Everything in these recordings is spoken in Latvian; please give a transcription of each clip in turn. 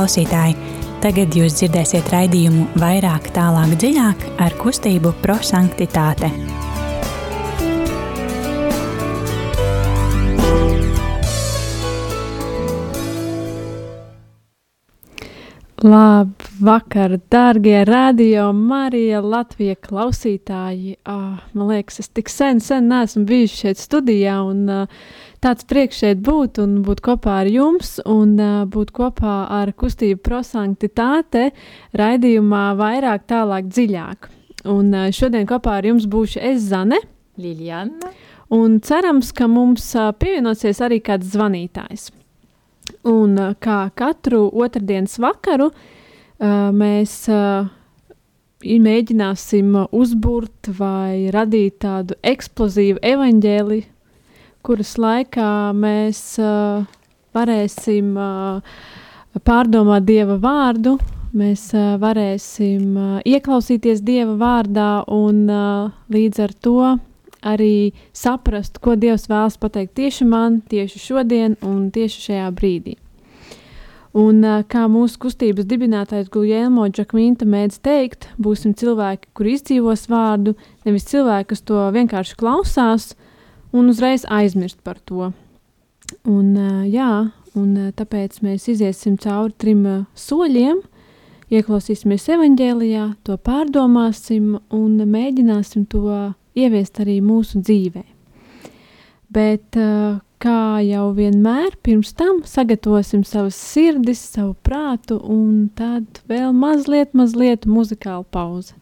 klausītāji! Tagad jūs dzirdēsiet raidījumu vairāk, tālāk, dziļāk ar kustību prosanktitāte. Labvakar, dārgie radio Marija Latvija klausītāji. Oh, man liekas, es tik sen, sen neesmu bijuši šeit studijā un uh, tāds prieks šeit būt un būt kopā ar jums un uh, būt kopā ar kustību prosanktitāte raidījumā vairāk, tālāk, dziļāk. Un uh, šodien kopā ar jums būšu es Zane. Liljana. Un cerams, ka mums uh, pievienosies arī kāds zvanītājs. Un uh, kā katru otrdienas vakaru uh, mēs mēģināsim uzbūrt vai radīt tādu eksplozīvu evaņģēliju, kuras laikā mēs uh, varēsim uh, pārdomāt Dieva vārdu, mēs uh, varēsim uh, ieklausīties Dieva vārdā un uh, līdz ar to arī saprast, ko Dievs vēlas pateikt tieši man, tieši šodien un tieši šajā brīdī. Un, kā mūsu kustības dibinātājs Guljēmo Džakmīnta mēdz teikt, būsim cilvēki, kur izdzīvos vārdu, nevis cilvēki, kas to vienkārši klausās un uzreiz aizmirst par to. Un, jā, un tāpēc mēs iziesim cauri trim soļiem, ieklausīsimies evaņģēlijā, to pārdomāsim un mēģināsim to ieviest arī mūsu dzīvē. Bet, kā jau vienmēr, pirms tam sagatavosim savas sirdis, savu prātu, un tad vēl mazliet, mazliet muzikāla pauze.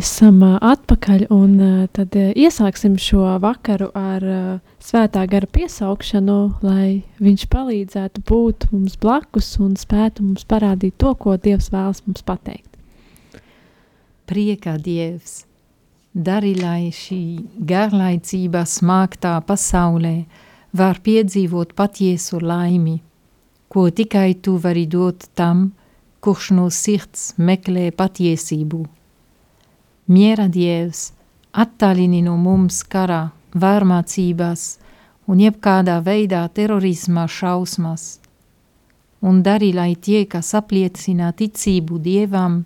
Esam atpakaļ un tad iesāksim šo vakaru ar svētā gara piesaukšanu, lai viņš palīdzētu būt mums blakus un spētu mums parādīt to, ko Dievs vēlas mums pateikt. Priekā Dievs, dari, lai šī garlaicība smagtā pasaulē var piedzīvot patiesu laimi, ko tikai tu vari dot tam, kurš no sirds meklē patiesību Miera Dievs attālini no mums karā, vārmācībās un jebkādā veidā terorisma šausmas, un dari, lai tie, kas apliecina ticību Dievam,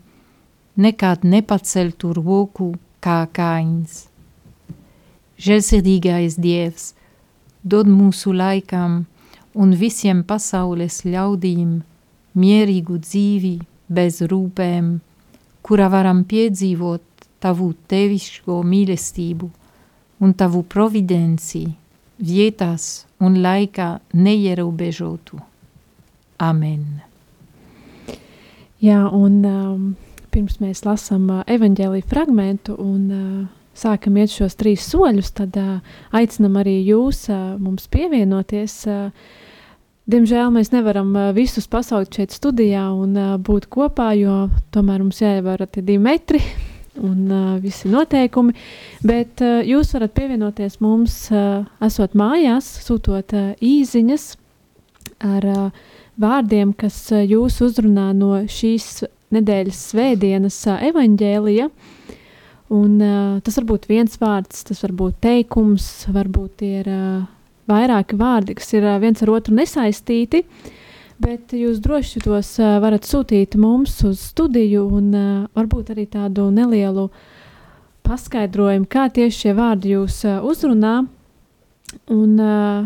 nekad nepaceltu roku kā kains. Žēlsirdīgais Dievs, dod mūsu laikam un visiem pasaules ļaudīm mierīgu dzīvi bez rūpēm, kura varam piedzīvot tavu tevišķo mīlestību un tavu providenci vietās un laikā neierobežotu. Amen. Jā, un um, pirms mēs lasām uh, evaņģēlīju fragmentu un uh, sākam iet šos trīs soļus, tad uh, aicinam arī jūs uh, mums pievienoties. Uh, Diemžēl mēs nevaram uh, visus pasaukt šeit studijā un uh, būt kopā, jo tomēr mums jāievēro tie divi metri un uh, visi noteikumi. Bet uh, jūs varat pievienoties mums, uh, esot mājās, sūtot uh, īsiņas ar uh, vārdiem, kas uh, jūs uzrunā no šīs nedēļas svētdienas uh, evaņģēlija. Un, uh, tas var būt viens vārds, tas var būt teikums, varbūt ir uh, vairāki vārdi, kas ir uh, viens ar otru nesaistīti. Uh, Bet jūs droši tos uh, varat sūtīt mums uz studiju un uh, varbūt arī tādu nelielu paskaidrojumu, kā tieši šie vārdi jūs uh, uzrunā. Un, uh,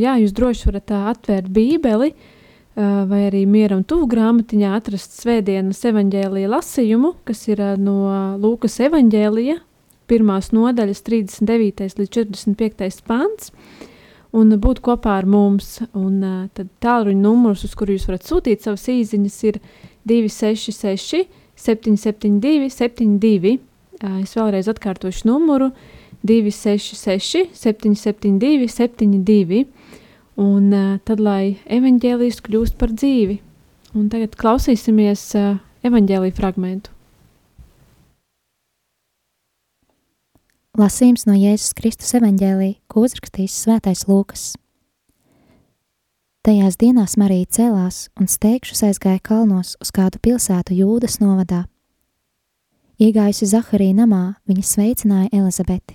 jā, jūs droši varat uh, atvērt Bībeli uh, vai arī miera un tuvu grāmatiņā atrast svētdienas evaņģēlīja lasījumu, kas ir uh, no Lūkas evaņģēlija, pirmās nodaļas 39. līdz 45. pants. Uh, un būt kopā ar mums. Un, uh, tad tālruņa numurs, uz kuru jūs varat sūtīt savas īsiņas, ir 266, 772, 72. Uh, es vēlreiz atkārtošu numuru 266, 772, 72. Un uh, tad, lai evaņģēlijas kļūst par dzīvi. Un tagad klausīsimies uh, evaņģēlīja fragmentu. Lasījums no Jēzus Kristus evaņģēlī, ko uzrakstījis Svētais Lūkas. Tajās dienās Marija cēlās un steigšus aizgāja kalnos uz kādu pilsētu Jūdas novadā. Iegājusi Zaharija namā, viņa sveicināja Elizabeti.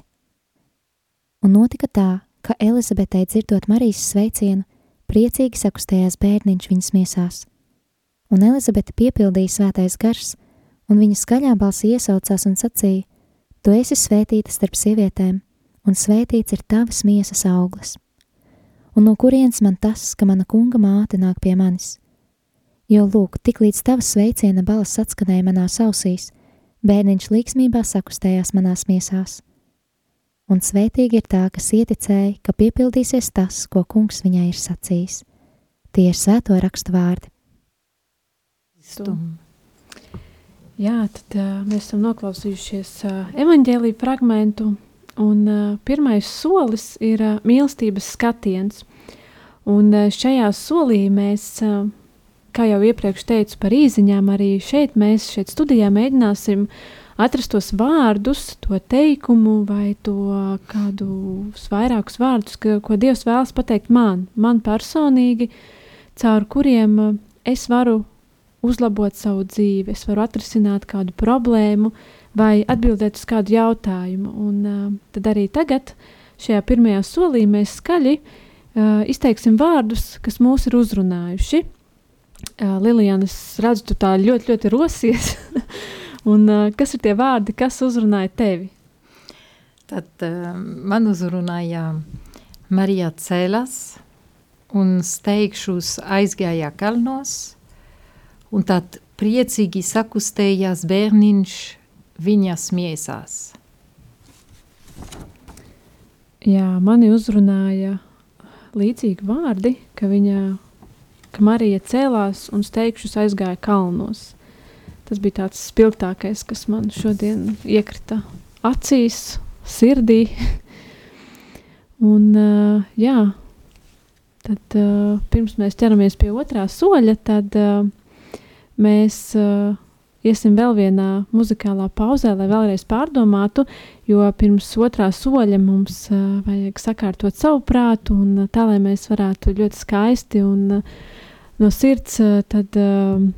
Un notika tā, ka Elizabetei dzirdot Marijas sveicienu, priecīgi sakustējās bērniņš viņas miesās. Un Elizabete piepildīja svētais gars, un viņa skaļā balsī iesaucās un sacīja: Tu esi svētīta starp sievietēm, un svētīts ir tavas miesas auglis. Un no kurienes man tas, ka mana kunga māte nāk pie manis? Jo lūk, tik līdz tavas sveiciena balss atskanēja manās ausīs, bērniņš līksmībā sakustējās manās miesās. Un svētīgi ir tā, kas ieticēja, ka piepildīsies tas, ko kungs viņai ir sacījis. Tie ir svēto rakstu vārdi. Stum. Jā, tad uh, mēs esam noklausījušies uh, evaņģēlīju fragmentu, un uh, pirmais solis ir uh, mīlestības skatiens. Un uh, šajā solī mēs, uh, kā jau iepriekš teicu par īziņām, arī šeit mēs šeit studijā mēģināsim atrast tos vārdus, to teikumu vai to kādus vairākus vārdus, ka, ko Dievs vēlas pateikt man, man personīgi, caur kuriem uh, es varu uzlabot savu dzīvi, es varu atrisināt kādu problēmu vai atbildēt uz kādu jautājumu. Un, uh, tad arī tagad, šajā pirmajā solī, mēs skaļi uh, izteiksim vārdus, kas mūs ir uzrunājuši. Uh, Lilijāna, es redzu, tu tā ļoti, ļoti rosies. un, uh, kas ir tie vārdi, kas uzrunāja tevi? Tad uh, man uzrunāja Marija Cēlas un steigšus aizgāja kalnos un tad priecīgi sakustējās bērniņš viņas miesās. Jā, mani uzrunāja līdzīgi vārdi, ka viņa, ka Marija cēlās un steigšus aizgāja kalnos. tas bija tāds spilgtākais, kas man šodien iekrita acīs, sirdī. Un, uh, jā, tad uh, pirms mēs ķeramies pie otrā soļa, tad uh, mēs uh, iesim vēl vienā muzikālā pauzē, lai vēlreiz pārdomātu, jo pirms otrā soļa mums uh, vajag sakārtot savu prātu un uh, tā, lai mēs varētu ļoti skaisti un uh, no sirds uh, tad. Uh,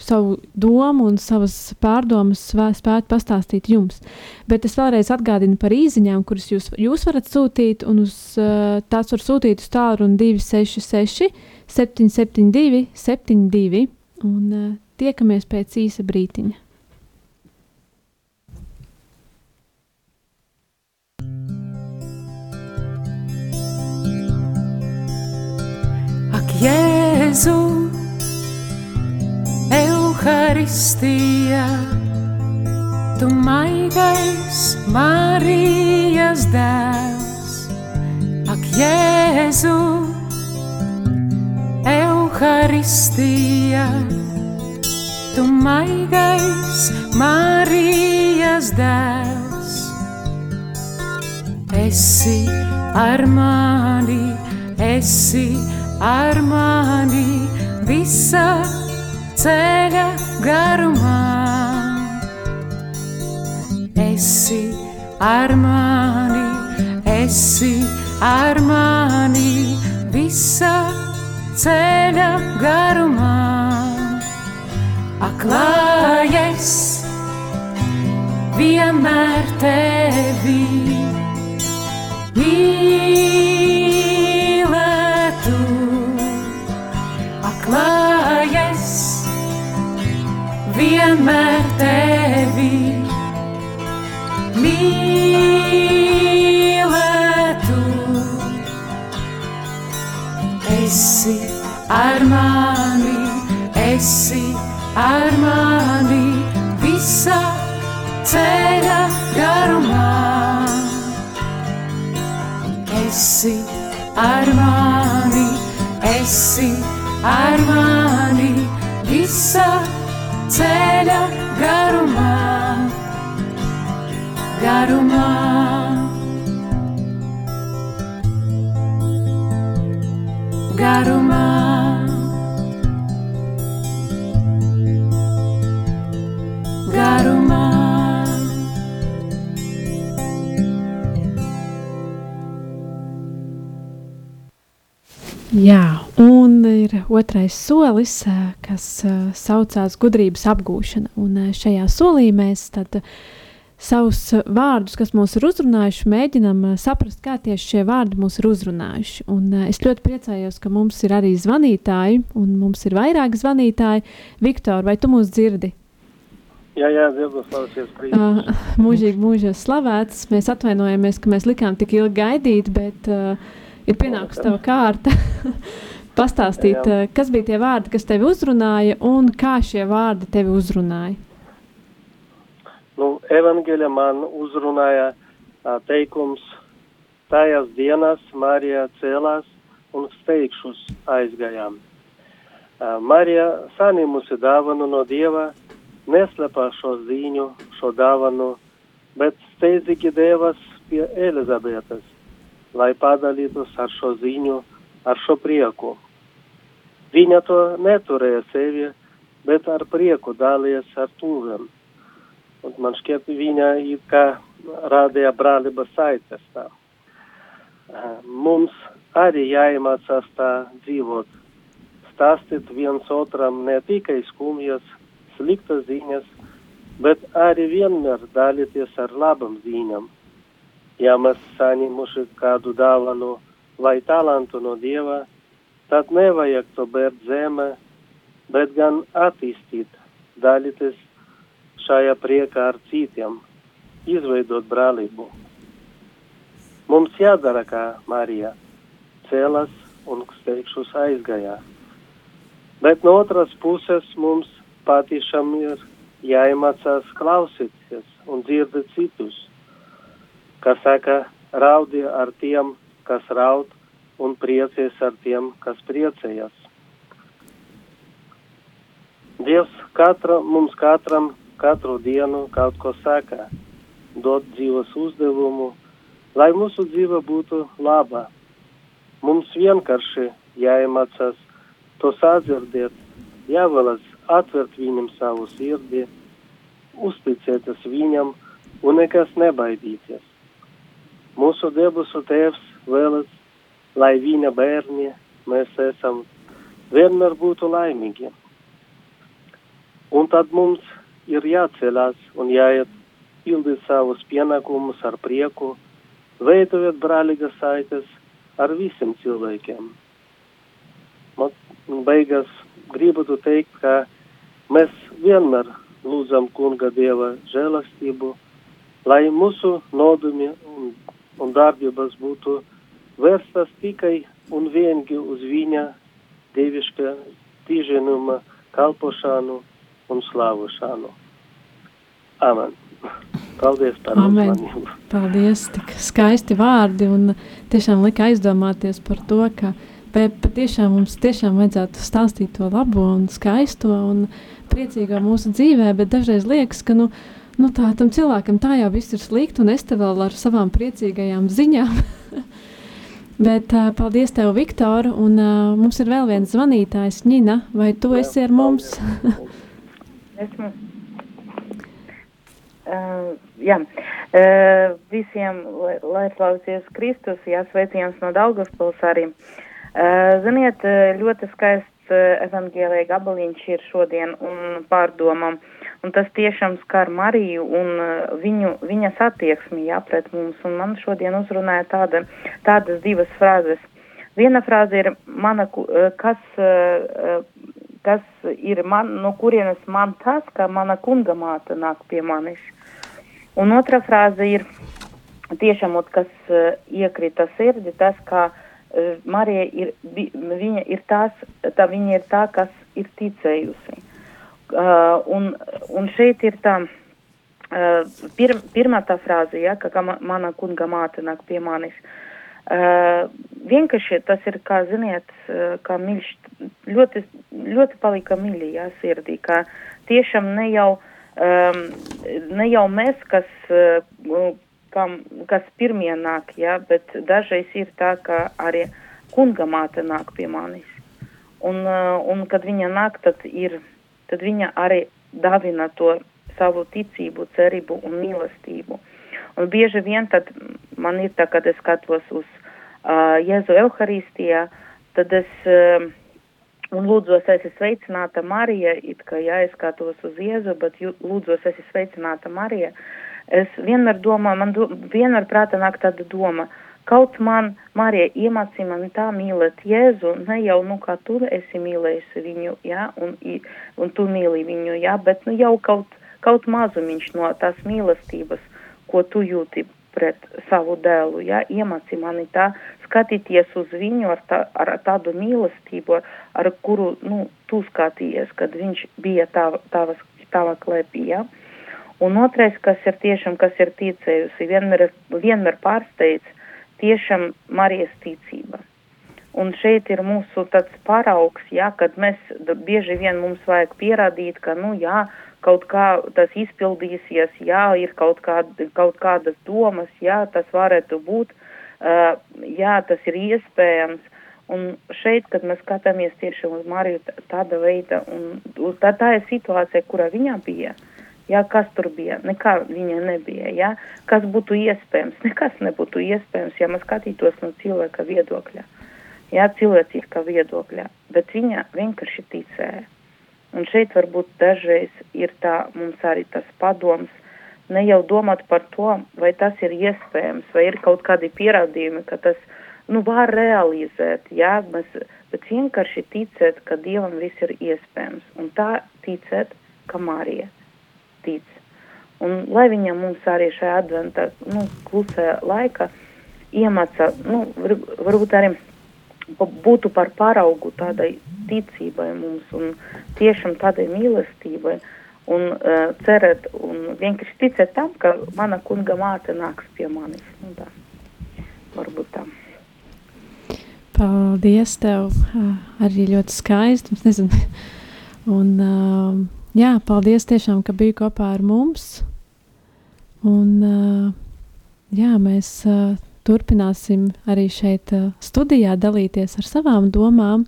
savu domu un savas pārdomas spētu pastāstīt jums. Bet es vēlreiz atgādinu par īsiņām, kuras jūs, jūs varat sūtīt, uz, tās var sūtīt uz tālruni 266, 772, 72. Un uh, tiekamies pēc īsa brītiņa. Ak, Jēzus! Euharistija, tu maigais Marijas dēls, ak, Jēzu, Euharistija, tu maigais Marijas dēls. Esi ar mani, esi ar mani visā ceļa garumā. Esi ar mani, esi ar mani visā ceļa garumā. Aklājies vienmēr tevi mīlētu. Aklājies vienmēr ar mani, esi ar mani visā ceļa garumā. Esi ar mani, esi ar mani visā ceļa garumā. garumā. Garumā. Garumā. Jā, un ir otrais solis, eh, kas eh, saucās gudrības apgūšana. Un eh, šajā solī mēs tad savus vārdus, kas mūs ir uzrunājuši, mēģinam saprast, kā tieši šie vārdi mūs ir uzrunājuši. Un es ļoti priecājos, ka mums ir arī zvanītāji, un mums ir vairāki zvanītāji. Viktor, vai tu mūs dzirdi? Jā, jā, dzirdu, slavēsies. Uh, mūžīgi mūžos slavēts. Mēs atvainojamies, ka mēs likām tik ilgi gaidīt, bet uh, ir pienākusi tava kārta pastāstīt, Jā. uh, kas bija tie vārdi, kas tevi uzrunāja un kā šie vārdi tevi uzrunāja. Nu, evangeļa man uzrunāja ā, teikums, tajās dienās Marija cēlās un steigšus aizgājām. Ā, Marija saņēmusi dāvanu no Dieva, neslēpā šo ziņu, šo dāvanu, bet steidzīgi devas pie Elizabetes, lai padalītos ar šo ziņu, ar šo prieku. Viņa to neturēja sevi, bet ar prieku dalījās ar tuviem. Un man šķiet, viņa it kā rādīja brālības saites tā. Eh, Mums arī jāiemācās tā dzīvot, stāstīt viens otram ne tikai skumjas, sliktas ziņas, bet arī vienmēr dalīties ar labam ziņām. Ja mēs saņemuši kādu dāvanu vai talantu no Dieva, tad nevajag to bērt zemē, bet gan attīstīt, dalīties šajā priekā ar citiem, izveidot brālību. Mums jādara kā Marija, cēlas un steigšus aizgājā. Bet no otras puses mums patīšām ir jāiemācās klausīties un dzirdēt citus, kas saka, raudi ar tiem, kas raud, un priecies ar tiem, kas priecējas. Dievs katra, mums katram katru dienu kaut ko saka, dot dzīves uzdevumu, lai mūsu dzīve būtu laba. Mums vienkārši jāiemācās to sadzirdēt, jāvēlas atvērt viņam savu sirdi, uzticēties viņam un nekas nebaidīties. Mūsu debesu tēvs vēlas, lai viņa bērni mēs esam vienmēr būtu laimīgi. Un tad mums ir jāceļās un jāiet pildīt savus pienākumus ar prieku, veidojot brālīgas saites ar visiem cilvēkiem. Man beigas gribētu teikt, ka mēs vienmēr lūdzam kunga dieva žēlastību, lai mūsu nodumi un, un darbības būtu vērstas tikai un vienīgi uz viņa dievišķa tīženuma kalpošanu un slāvošanu. Amen. Paldies par Amen. uzmanību. Paldies, tik skaisti vārdi un tiešām lika aizdomāties par to, ka pa- patiešām mums tiešām vajadzētu stāstīt to labo un skaisto un priecīgo mūsu dzīvē, bet dažreiz liekas, ka nu, nu tā tam cilvēkam tā jau viss ir slikti un es te vēl ar savām priecīgajām ziņām. bet uh, paldies tev, Viktor, un uh, mums ir vēl viens zvanītājs, Ņina, vai tu esi ar mums? Esmu. Uh, jā, uh, visiem, lai, lai klausies Kristus, jāsveicījums no Daugavpils arī. Uh, ziniet, uh, ļoti skaists uh, evaņģēlēja gabaliņš ir šodien un pārdomam, un tas tiešām skar Mariju un uh, viņu, viņas attieksmi, jā, pret mums, un man šodien uzrunāja tāda, tādas divas frāzes. Viena frāze ir, mana, uh, kas, uh, uh, kas ir man, no kurienes man tas, ka mana kunga māte nāk pie manis. Un otra frāze ir tiešām, kas uh, iekrita sirdi, tas, ka uh, Marija ir, vi, viņa ir tās, tā viņa ir tā, kas ir ticējusi. Uh, un, un šeit ir tā, uh, pir, pirmā tā frāze, ja, ka, ka ma- mana kunga māte nāk pie manis. Uh, vienkārši tas ir, kā ziniet, uh, kā mīļš, ļoti, ļoti palika mīļi, jā, sirdī, ka tiešām ne jau, um, ne jau mēs, kas, uh, kam, kas pirmie nāk, jā, bet dažreiz ir tā, ka arī kunga māte nāk pie manis. Un, uh, un kad viņa nāk, tad ir, tad viņa arī davina to savu ticību, cerību un mīlestību. Un bieži vien man ir tā, kad es skatos uz uh, Jēzu Euharistijā, tad es uh, un lūdzos, es esmu sveicināta Marija, it kā jā, es skatos uz Jēzu, bet jū- lūdzos, es esmu sveicināta Marija. Es vienmēr domāju, man do, vienmēr prātā nāk tāda doma, kaut man, Marija, iemācī man tā mīlēt Jēzu, ne jau, nu, kā tu esi mīlējusi viņu, jā, un, un tu mīli viņu, jā, bet, nu, jau kaut, kaut mazumiņš no tās mīlestības, ko tu jūti pret savu dēlu, jā, iemācī mani tā skatīties uz viņu ar, tā, ar tādu mīlestību, ar, kuru, nu, tu skatījies, kad viņš bija tava, tavas, tava klēpī, jā. Un otrais, kas ir tiešām, kas ir ticējusi, vienmēr, vienmēr pārsteidz, tiešām Marijas ticība. Un šeit ir mūsu tāds paraugs, jā, kad mēs bieži vien mums vajag pierādīt, ka, nu, jā, kaut kā tas izpildīsies, jā, ir kaut, kād, kaut kādas domas, jā, tas varētu būt, uh, jā, tas ir iespējams. Un šeit, kad mēs skatāmies tieši uz Mariju tāda veida, un tā, tā ir situācija, kurā viņa bija, jā, kas tur bija, nekā viņa nebija, jā, kas būtu iespējams, nekas nebūtu iespējams, ja mēs skatītos no cilvēka viedokļa jā, cilvēciskā viedokļa, bet viņa vienkārši ticēja. Un šeit varbūt dažreiz ir tā mums arī tas padoms, ne jau domāt par to, vai tas ir iespējams, vai ir kaut kādi pierādījumi, ka tas nu, var realizēt, jā, mēs, bet vienkārši ticēt, ka Dievam viss ir iespējams. Un tā ticēt, ka Marija tic. Un lai viņa mums arī šajā adventā, nu, klusajā laikā iemāca, nu, var, varbūt arī būtu par paraugu tādai ticībai mums un tiešām tādai mīlestībai un uh, cerēt un vienkārši ticēt tam, ka mana kunga māte nāks pie manis. Nu, tā. Varbūt tā. Paldies tev! Arī ļoti skaisti. Un, ā, jā, paldies tiešām, ka biji kopā ar mums. Un, uh, jā, mēs uh, turpināsim arī šeit uh, studijā dalīties ar savām domām.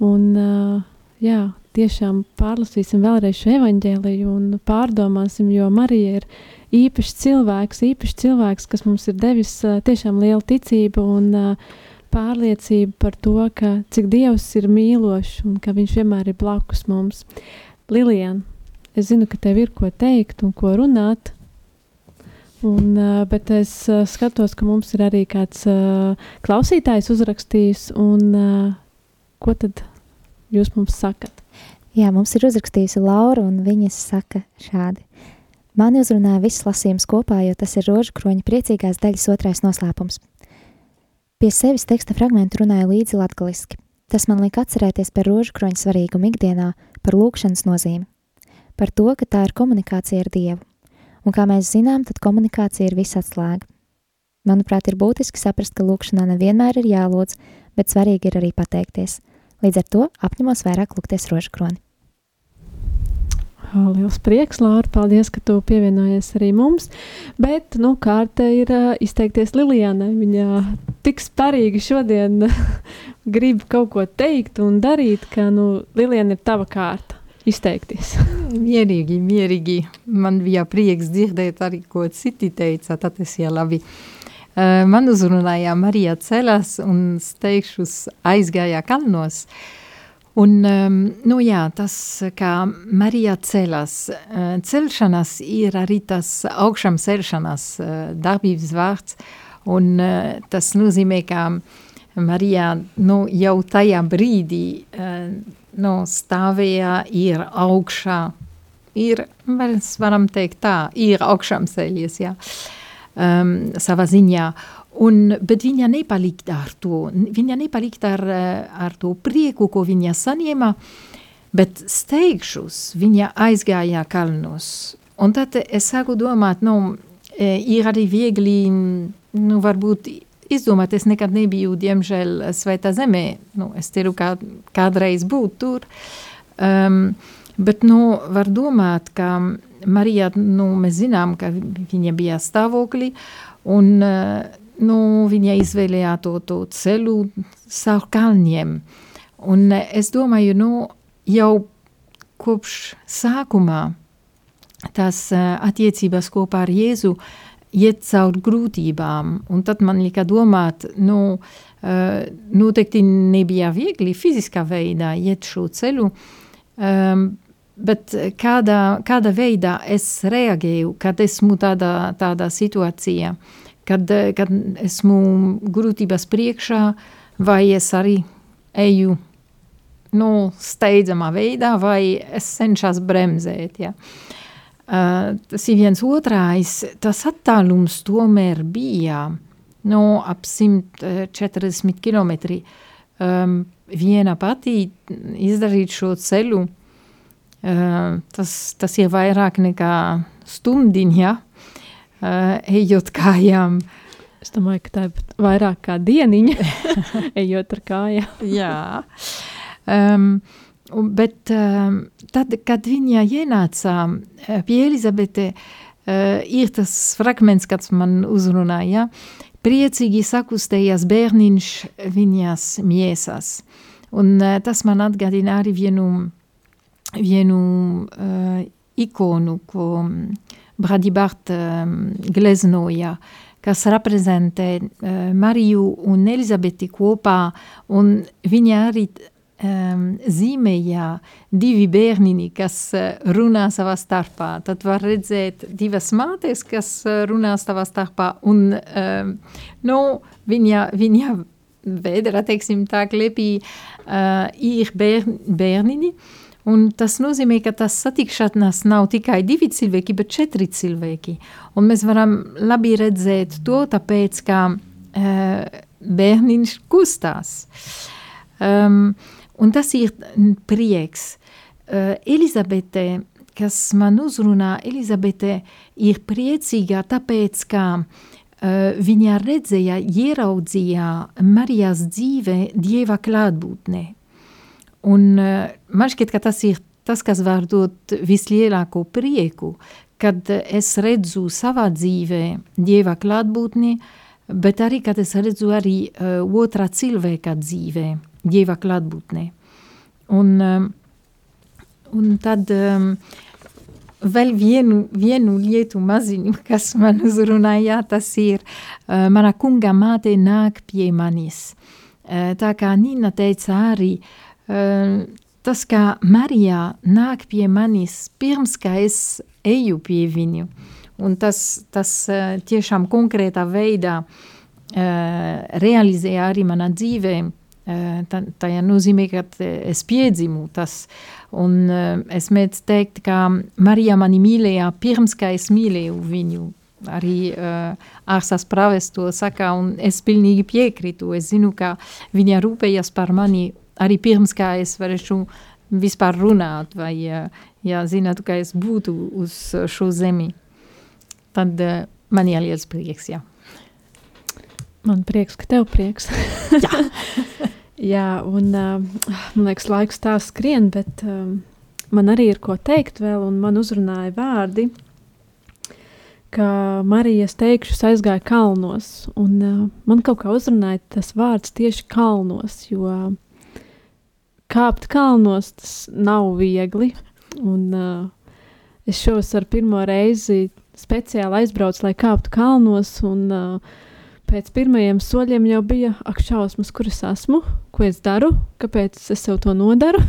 Un, uh, jā, tiešām pārlasīsim vēlreiz šo evaņģēliju un pārdomāsim, jo Marija ir īpašs cilvēks, īpašs cilvēks, kas mums ir devis uh, tiešām lielu ticību un pārliecību par to, ka cik Dievs ir mīlošs un ka Viņš vienmēr ir blakus mums. Lilian, es zinu, ka tev ir ko teikt un ko runāt. Un, uh, bet es uh, skatos, ka mums ir arī kāds uh, klausītājs uzrakstījis, un ko tad jūs mums sakat? Jā, mums ir uzrakstījusi Laura, un viņa saka šādi. Mani uzrunāja viss lasījums kopā, jo tas ir rožu kroņa priecīgās daļas otrais noslēpums. Pie sevis teksta fragmentu runāja līdzi latgaliski. Tas man lika atcerēties par rožu kroņa svarīgumu ikdienā, par lūkšanas nozīmi. Par to, ka tā ir komunikācija ar Dievu. Un kā mēs zinām, tad komunikācija ir visa atslēga. Manuprāt, ir būtiski saprast, ka lūkšanā nevienmēr ir jālūdz, bet svarīgi ir arī pateikties. Līdz ar to apņemos vairāk lūgties rožu kroni. Liels prieks, Lāra. Paldies, ka tu pievienojies arī mums. Bet, nu, kārta ir izteikties Lilijānai. Viņa tik sparīgi šodien grib kaut ko teikt un darīt, ka, nu, Lilijāna ir tava kārta izteikties. mierīgi, mierīgi. Man bija prieks dzirdēt arī, ko citi teica, tad es jau labi. Uh, man uzrunāja Marija ceļas un steigšus aizgāja kalnos. Un, um, nu jā, tas, kā Marija ceļas, uh, celšanās ir arī tas augšām celšanās uh, darbības vārds, un tas nozīmē, ka Marija nu, jau tajā brīdī nu, stāvēja, ir augšā, ir, mēs varam teikt tā, ir augšām ceļies, jā, um, savā ziņā, Un, bet viņa nepalika ar to. Viņa nepalika ar, ar to prieku, ko viņa saņēma, bet steigšus viņa aizgāja kalnos. Un tad es sāku domāt, nu, ir arī viegli, nu, varbūt izdomāt, es nekad nebiju, diemžēl, svētā zemē. Nu, es ceru, ka kādreiz būt tur. Um, bet, nu, var domāt, ka Marija, nu, mēs zinām, ka viņa bija stāvokli, un uh, nu, viņa izvēlējās to, to ceļu caur kalniem. Un es domāju, nu, jau kopš sākumā tās attiecības kopā ar Jēzu iet caur grūtībām. Un tad man lika domāt, nu, noteikti nebija viegli fiziskā veidā iet šo ceļu, um, bet kādā, kādā veidā es reaģēju, kad esmu tādā, tādā situācijā. Kad, eh, kad esmu grūtības priekšā, vai es arī eju nu, steidzamā veidā, vai es cenšos bremzēt. Ja. Uh, tas ir viens otrais, tas attālums tomēr bija nu, ap 140 km. Um, viena pati izdarīt šo ceļu, uh, tas, tas ir vairāk nekā stundiņa. Ja? uh, ejot kājām. Es domāju, ka tā ir vairāk kā dieniņa, ejot ar kājām. Jā. Um, bet um, tad, kad viņa ienāca pie Elizabete, uh, ir tas fragments, kas man uzrunāja, priecīgi sakustējās bērniņš viņas miesas. Un uh, tas man atgādina arī vienu, vienu uh, ikonu, ko Bradibart um, gleznoja, kas reprezentē uh, Mariju un Elizabeti kopā, un viņa arī um, zīmēja divi bērniņi, kas runā savā starpā. Tad var redzēt divas mātes, kas runā savā starpā, un um, nu, viņa, viņa vēdera, teiksim tā, klepī uh, ir bērn, bērniņi, Un tas nozīmē, ka tas satikšanās nav tikai divi cilvēki, bet četri cilvēki. Un mēs varam labi redzēt to, tāpēc, ka uh, bērniņš kustās. Um, un tas ir prieks. Uh, Elizabete, kas man uzrunā, Elizabete ir priecīga tāpēc, ka uh, viņa redzēja, ieraudzīja Marijas dzīve Dieva klātbūtnē. Un uh, man šķiet, ka tas ir tas, kas var dot vislielāko prieku, kad es redzu savā dzīvē Dieva klātbūtni, bet arī, kad es redzu arī uh, otrā cilvēka dzīvē Dieva klātbūtnē. Un, um, un tad um, vēl vienu, vienu lietu maziņu, kas man uzrunāja, tas ir uh, mana kunga māte nāk pie manis. Uh, tā kā Nina teica arī, uh, tas, kā Marija nāk pie manis pirms, kā es eju pie viņu. Un tas, tas uh, tiešām konkrētā veidā realizē arī manā dzīvē. Uh, tā, tā nozīmē, ka es piedzimu tas Un uh, es mēdzu teikt, ka Marija mani mīlēja pirms, kā es mīlēju viņu. Arī uh, ārsas praves to saka, un es pilnīgi piekrītu. Es zinu, ka viņa rūpējas par mani arī pirms, kā es varēšu vispār runāt, vai ja zinātu, ka es būtu uz šo zemi. Tad uh, man ir liels prieks, jā. Man prieks, ka tev prieks. jā. Jā, un man liekas, laiks tā skrien, bet um, man arī ir ko teikt vēl, un man uzrunāja vārdi, ka Marijas teikšus aizgāja kalnos, un uh, man kaut kā uzrunāja tas vārds tieši kalnos, jo kāpt kalnos tas nav viegli, un uh, es šovasar pirmo reizi speciāli aizbraucu, lai kāptu kalnos, un uh, pēc pirmajiem soļiem jau bija ak, šausmas, kur es esmu, ko es daru, kāpēc es sev to nodaru.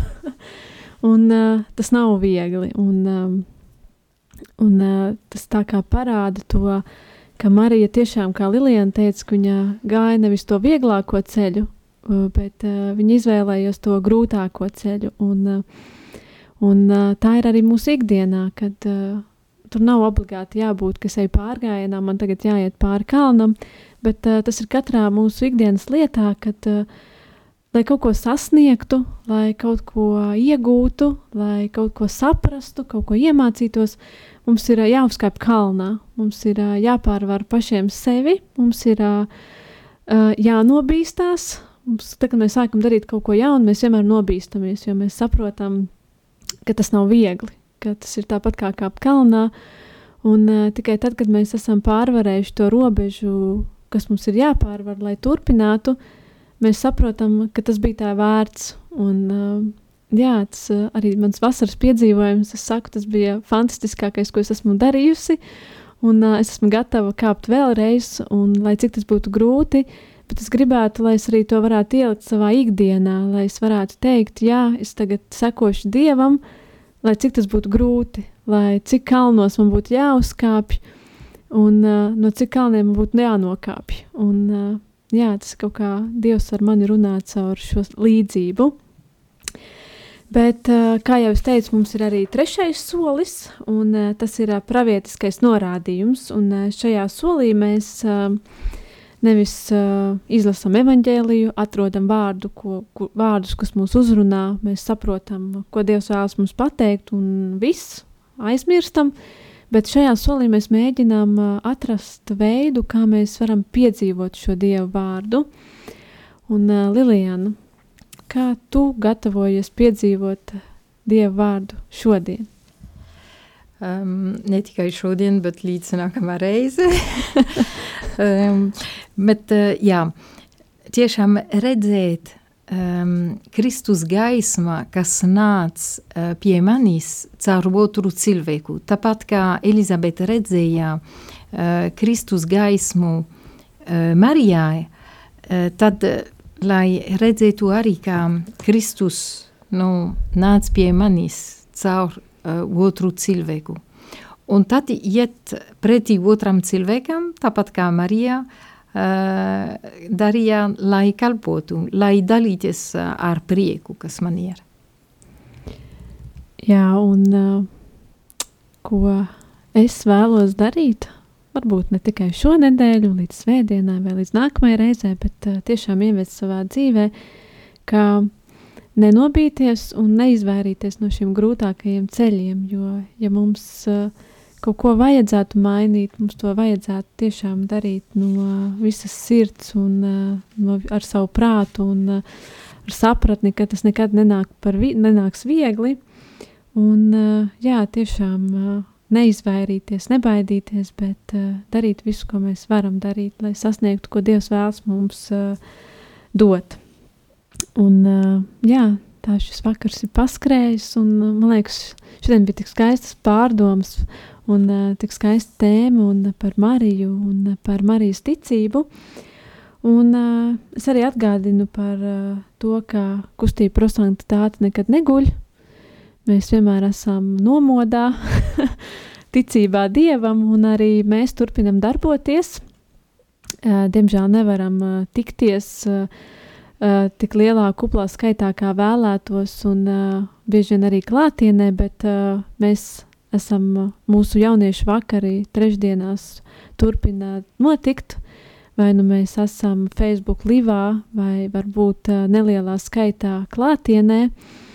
un uh, tas nav viegli. Un, um, un uh, tas tā kā parāda to, ka Marija tiešām, kā Lilijana teica, ka viņa gāja nevis to vieglāko ceļu, bet uh, viņa izvēlējās to grūtāko ceļu. Un, uh, un uh, tā ir arī mūsu ikdienā, kad uh, tur nav obligāti jābūt, kas ej pārgājienā, man tagad jāiet pāri kalnam, bet uh, tas ir katrā mūsu ikdienas lietā, kad, uh, lai kaut ko sasniegtu, lai kaut ko iegūtu, lai kaut ko saprastu, kaut ko iemācītos, mums ir uh, jāuzkāp kalnā, mums ir uh, jāpārvar pašiem sevi, mums ir uh, uh, jānobīstās, mums, tā, kad mēs sākam darīt kaut ko jaunu, mēs vienmēr nobīstamies, jo mēs saprotam, ka tas nav viegli, ka tas ir tāpat kā kāpt kalnā, un uh, tikai tad, kad mēs esam pārvarējuši to robežu, kas mums ir jāpārvar, lai turpinātu, mēs saprotam, ka tas bija tā vērts. Un, uh, jā, tas uh, arī mans vasaras piedzīvojums, es saku, tas bija fantastiskākais, ko es esmu darījusi. Un uh, es esmu gatava kāpt vēlreiz, un lai cik tas būtu grūti, bet es gribētu, lai es arī to varētu ielikt savā ikdienā, lai es varētu teikt, jā, es tagad sekošu Dievam, lai cik tas būtu grūti, lai cik kalnos man būtu jāuzkāpj, un uh, no cik kalniem būtu jānokāpj. Un, uh, jā, tas kaut kā Dievs ar mani runā caur šo līdzību. Bet, kā jau es teicu, mums ir arī trešais solis, un tas ir pravietiskais norādījums. Un, šajā solī mēs nevis izlasām evaņģēliju, atrodam vārdu, ko, ku, vārdus, kas mūs uzrunā, mēs saprotam, ko Dievs vēlas mums pateikt, un viss aizmirstam. Uh, Bet šajā solī mēs mēģinām uh, atrast veidu, kā mēs varam piedzīvot šo dievu vārdu. Un, uh, Lilijana, kā tu gatavojies piedzīvot dievu vārdu šodien? Um, ne tikai šodien, bet līdz nākamā reize. um, bet, uh, jā, tiešām redzēt um, Kristus gaisma, kas nāca uh, pie manis caur otru cilvēku. Tāpat kā Elizabete redzēja uh, Kristus gaismu uh, Marijai, uh, tad, uh, lai redzētu arī, kā Kristus nu, nāca pie manis caur uh, otru cilvēku. Un tad iet pretī otram cilvēkam, tāpat kā Marija, uh, darīja, lai kalpotu, lai dalīties ar prieku, kas man ir. Jā, un ko es vēlos darīt, varbūt ne tikai šo nedēļu, līdz svētdienai vai līdz nākamajai reizei, bet tiešām ieviest savā dzīvē, ka nenobīties un neizvairīties no šiem grūtākajiem ceļiem, jo ja mums uh, kaut ko vajadzētu mainīt, mums to vajadzētu tiešām darīt no visas sirds un no, ar savu prātu un ar sapratni, ka tas nekad nenāk par vi nenāks viegli. Un, jā, tiešām neizvairīties, nebaidīties, bet darīt visu, ko mēs varam darīt, lai sasniegtu, ko Dievs vēlas mums dot. Un, jā, tā šis vakars ir paskrējis, un man liekas, šodien bija tik skaistas pārdomas un tik skaista tēma un par Mariju un par Marijas ticību. Un es arī atgādinu par to, ka kustība prosanktitāte nekad neguļ, Mēs vienmēr esam nomodā, ticībā dievam, un arī mēs turpinam darboties. Diemžēl nevaram tikties tik lielā kuplā skaitā, kā vēlētos, un bieži vien arī klātienē, bet mēs esam mūsu jauniešu vakarī trešdienās turpina notikt. Vai nu mēs esam Facebook livā, vai varbūt nelielā skaitā klātienē. Uh,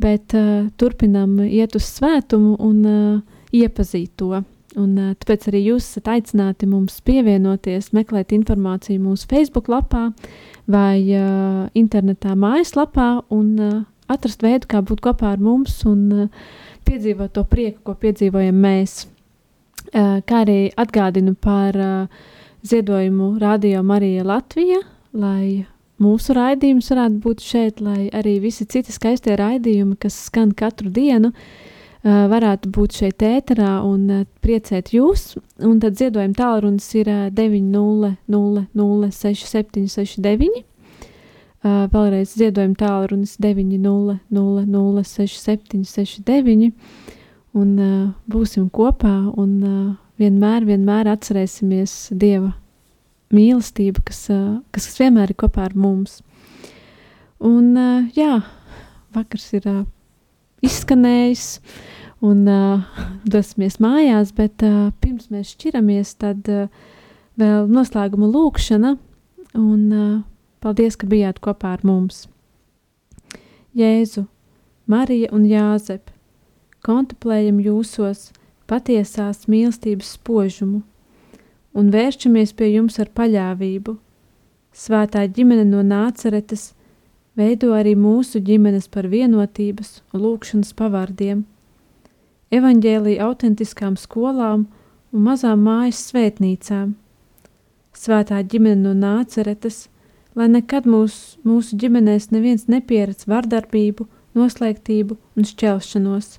bet uh, turpinām iet uz svētumu un uh, iepazīt to. Un, uh, tāpēc arī jūs esat aicināti mums pievienoties, meklēt informāciju mūsu Facebook lapā vai uh, internetā mājaslapā un uh, atrast veidu, kā būt kopā ar mums un uh, piedzīvot to prieku, ko piedzīvojam mēs. Uh, kā arī atgādinu par uh, ziedojumu Radio Marija Latvija, lai mūsu raidījums varētu būt šeit, lai arī visi citi skaistie raidījumi, kas skan katru dienu, uh, varētu būt šeit ēterā un priecēt jūs. Un tad ziedojuma tālrunis ir uh, 900-6769. Uh, vēlreiz ziedojuma tālrunis 900-6769. Un uh, būsim kopā un uh, vienmēr, vienmēr atcerēsimies Dieva mīlestība, kas, kas vienmēr ir kopā ar mums. Un, jā, vakars ir izskanējis, un dosimies mājās, bet pirms mēs šķiramies, tad vēl noslēguma lūkšana, un paldies, ka bijāt kopā ar mums. Jēzu, Marija un Jāzep, kontemplējam jūsos patiesās mīlestības spožumu un vēršamies pie jums ar paļāvību. Svētā ģimene no nāceretes veido arī mūsu ģimenes par vienotības un lūkšanas pavārdiem, evaņģēlīja autentiskām skolām un mazām mājas svētnīcām. Svētā ģimene no nāceretes, lai nekad mūs, mūsu ģimenēs neviens nepieredz vardarbību, noslēgtību un šķelšanos.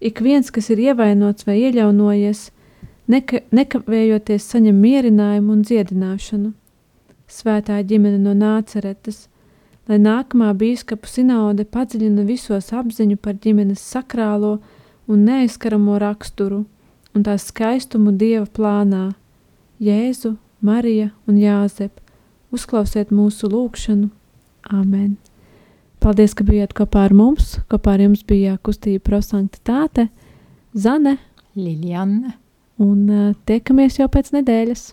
Ik viens, kas ir ievainots vai ieļaunojies, neka, nekavējoties saņem mierinājumu un dziedināšanu. Svētā ģimene no nāceretes, lai nākamā bīskapu sinaude padziļina visos apziņu par ģimenes sakrālo un neaizskaramo raksturu un tās skaistumu Dieva plānā. Jēzu, Marija un Jāzep, uzklausiet mūsu lūgšanu. Āmen! Paldies, ka bijāt kopā ar mums. Kopā ar jums bija kustība prosanktitāte Zane, Liljana un uh, tiekamies jau pēc nedēļas.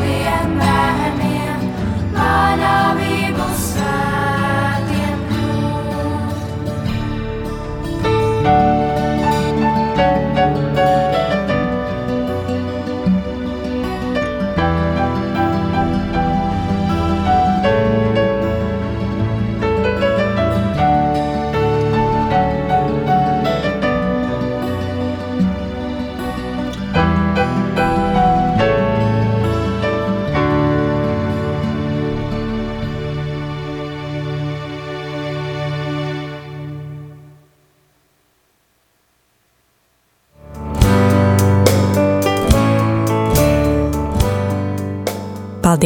vienmēr.